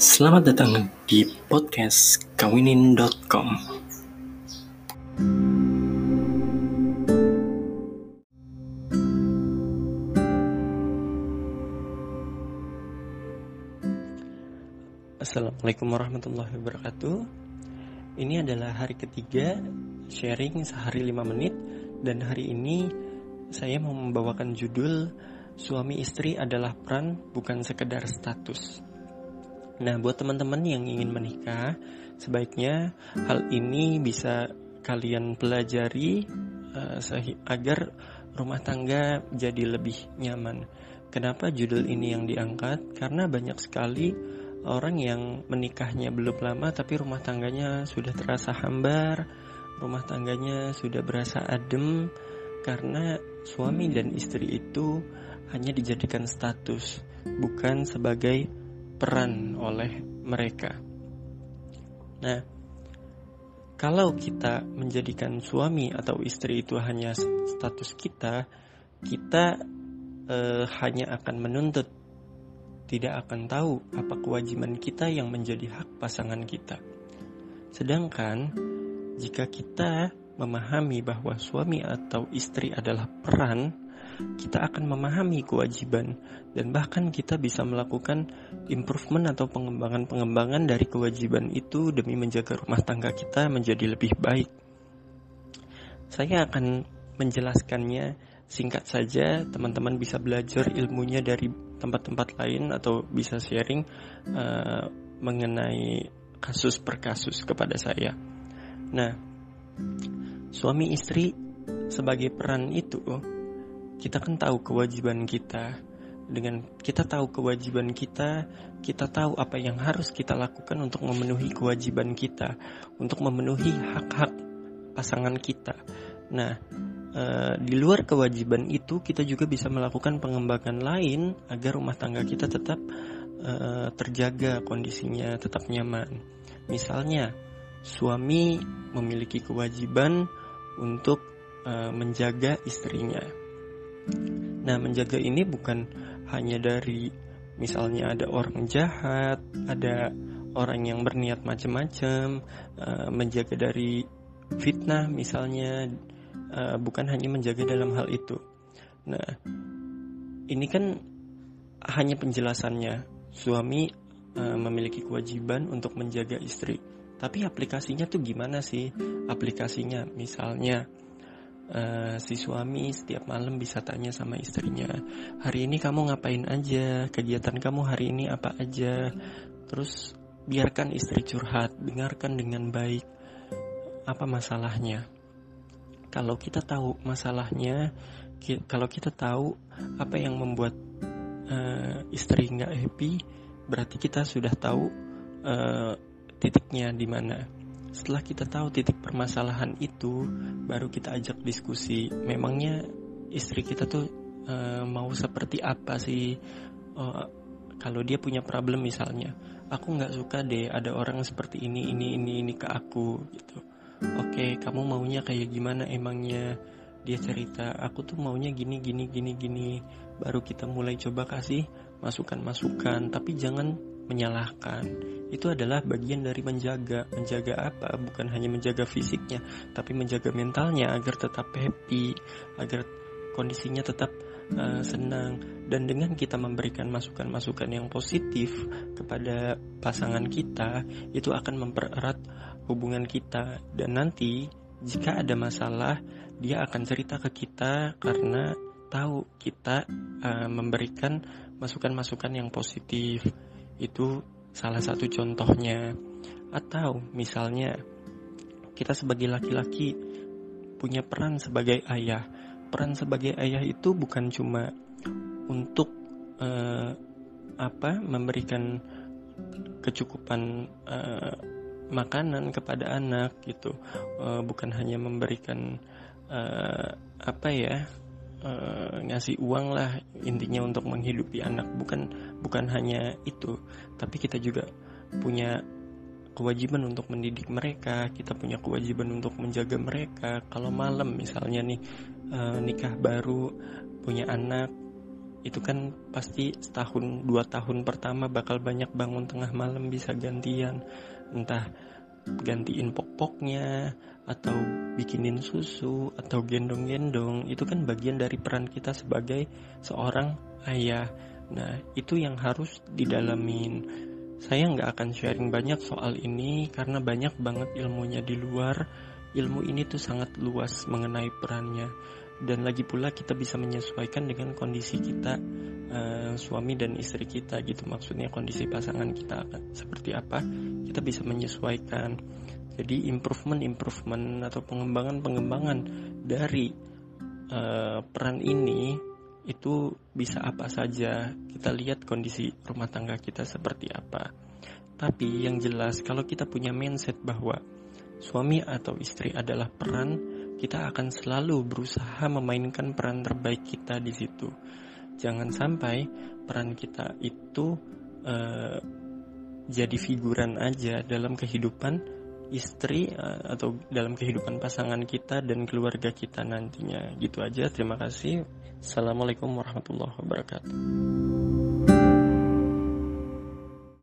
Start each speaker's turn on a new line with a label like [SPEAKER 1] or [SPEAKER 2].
[SPEAKER 1] Selamat datang di podcast kawinin.com. Assalamualaikum warahmatullahi wabarakatuh. Ini adalah hari ketiga sharing sehari 5 menit dan hari ini saya mau membawakan judul suami istri adalah peran bukan sekedar status. Nah, buat teman-teman yang ingin menikah, sebaiknya hal ini bisa kalian pelajari uh, agar rumah tangga jadi lebih nyaman. Kenapa judul ini yang diangkat? Karena banyak sekali orang yang menikahnya belum lama tapi rumah tangganya sudah terasa hambar, rumah tangganya sudah berasa adem karena suami dan istri itu hanya dijadikan status, bukan sebagai peran oleh mereka. Nah, kalau kita menjadikan suami atau istri itu hanya status kita, kita eh, hanya akan menuntut tidak akan tahu apa kewajiban kita yang menjadi hak pasangan kita. Sedangkan jika kita memahami bahwa suami atau istri adalah peran, kita akan memahami kewajiban dan bahkan kita bisa melakukan improvement atau pengembangan-pengembangan dari kewajiban itu demi menjaga rumah tangga kita menjadi lebih baik. Saya akan menjelaskannya singkat saja, teman-teman bisa belajar ilmunya dari tempat-tempat lain atau bisa sharing uh, mengenai kasus per kasus kepada saya. Nah, suami istri sebagai peran itu kita kan tahu kewajiban kita. Dengan kita tahu kewajiban kita, kita tahu apa yang harus kita lakukan untuk memenuhi kewajiban kita, untuk memenuhi hak-hak pasangan kita. Nah, Uh, di luar kewajiban itu kita juga bisa melakukan pengembangan lain agar rumah tangga kita tetap uh, terjaga kondisinya tetap nyaman. Misalnya suami memiliki kewajiban untuk uh, menjaga istrinya. Nah, menjaga ini bukan hanya dari misalnya ada orang jahat, ada orang yang berniat macam-macam, uh, menjaga dari fitnah misalnya uh, bukan hanya menjaga dalam hal itu. Nah, ini kan hanya penjelasannya. Suami uh, memiliki kewajiban untuk menjaga istri. Tapi aplikasinya tuh gimana sih? Aplikasinya misalnya uh, si suami setiap malam bisa tanya sama istrinya, hari ini kamu ngapain aja? Kegiatan kamu hari ini apa aja? Terus biarkan istri curhat, dengarkan dengan baik apa masalahnya kalau kita tahu masalahnya kalau kita tahu apa yang membuat uh, istri nggak happy berarti kita sudah tahu uh, titiknya di mana setelah kita tahu titik permasalahan itu baru kita ajak diskusi. Memangnya istri kita tuh uh, mau seperti apa sih? Uh, kalau dia punya problem misalnya aku nggak suka deh ada orang seperti ini ini ini ini ke aku gitu. Oke kamu maunya kayak gimana emangnya? Dia cerita aku tuh maunya gini gini gini gini. Baru kita mulai coba kasih masukan-masukan tapi jangan menyalahkan itu adalah bagian dari menjaga. Menjaga apa? Bukan hanya menjaga fisiknya tapi menjaga mentalnya agar tetap happy agar kondisinya tetap uh, senang. Dan dengan kita memberikan masukan-masukan yang positif kepada pasangan kita itu akan mempererat hubungan kita. Dan nanti jika ada masalah dia akan cerita ke kita karena tahu kita uh, memberikan masukan-masukan yang positif. Itu salah satu contohnya. Atau misalnya kita sebagai laki-laki punya peran sebagai ayah. Peran sebagai ayah itu bukan cuma untuk uh, apa memberikan kecukupan uh, makanan kepada anak gitu. Uh, bukan hanya memberikan apa ya uh, ngasih uang lah intinya untuk menghidupi anak bukan bukan hanya itu tapi kita juga punya kewajiban untuk mendidik mereka, kita punya kewajiban untuk menjaga mereka. Kalau malam misalnya nih uh, nikah baru, punya anak, itu kan pasti setahun dua tahun pertama bakal banyak bangun tengah malam bisa gantian entah gantiin popoknya atau bikinin susu atau gendong-gendong. Itu kan bagian dari peran kita sebagai seorang ayah. Nah itu yang harus didalamin. Saya nggak akan sharing banyak soal ini karena banyak banget ilmunya di luar. Ilmu ini tuh sangat luas mengenai perannya. Dan lagi pula kita bisa menyesuaikan dengan kondisi kita uh, suami dan istri kita gitu. Maksudnya kondisi pasangan kita seperti apa kita bisa menyesuaikan. Jadi improvement improvement atau pengembangan pengembangan dari uh, peran ini itu bisa apa saja. Kita lihat kondisi rumah tangga kita seperti apa. Tapi yang jelas kalau kita punya mindset bahwa suami atau istri adalah peran kita akan selalu berusaha memainkan peran terbaik kita di situ. Jangan sampai peran kita itu uh, jadi figuran aja dalam kehidupan istri uh, atau dalam kehidupan pasangan kita dan keluarga kita nantinya. Gitu aja. Terima kasih. Assalamualaikum warahmatullahi wabarakatuh.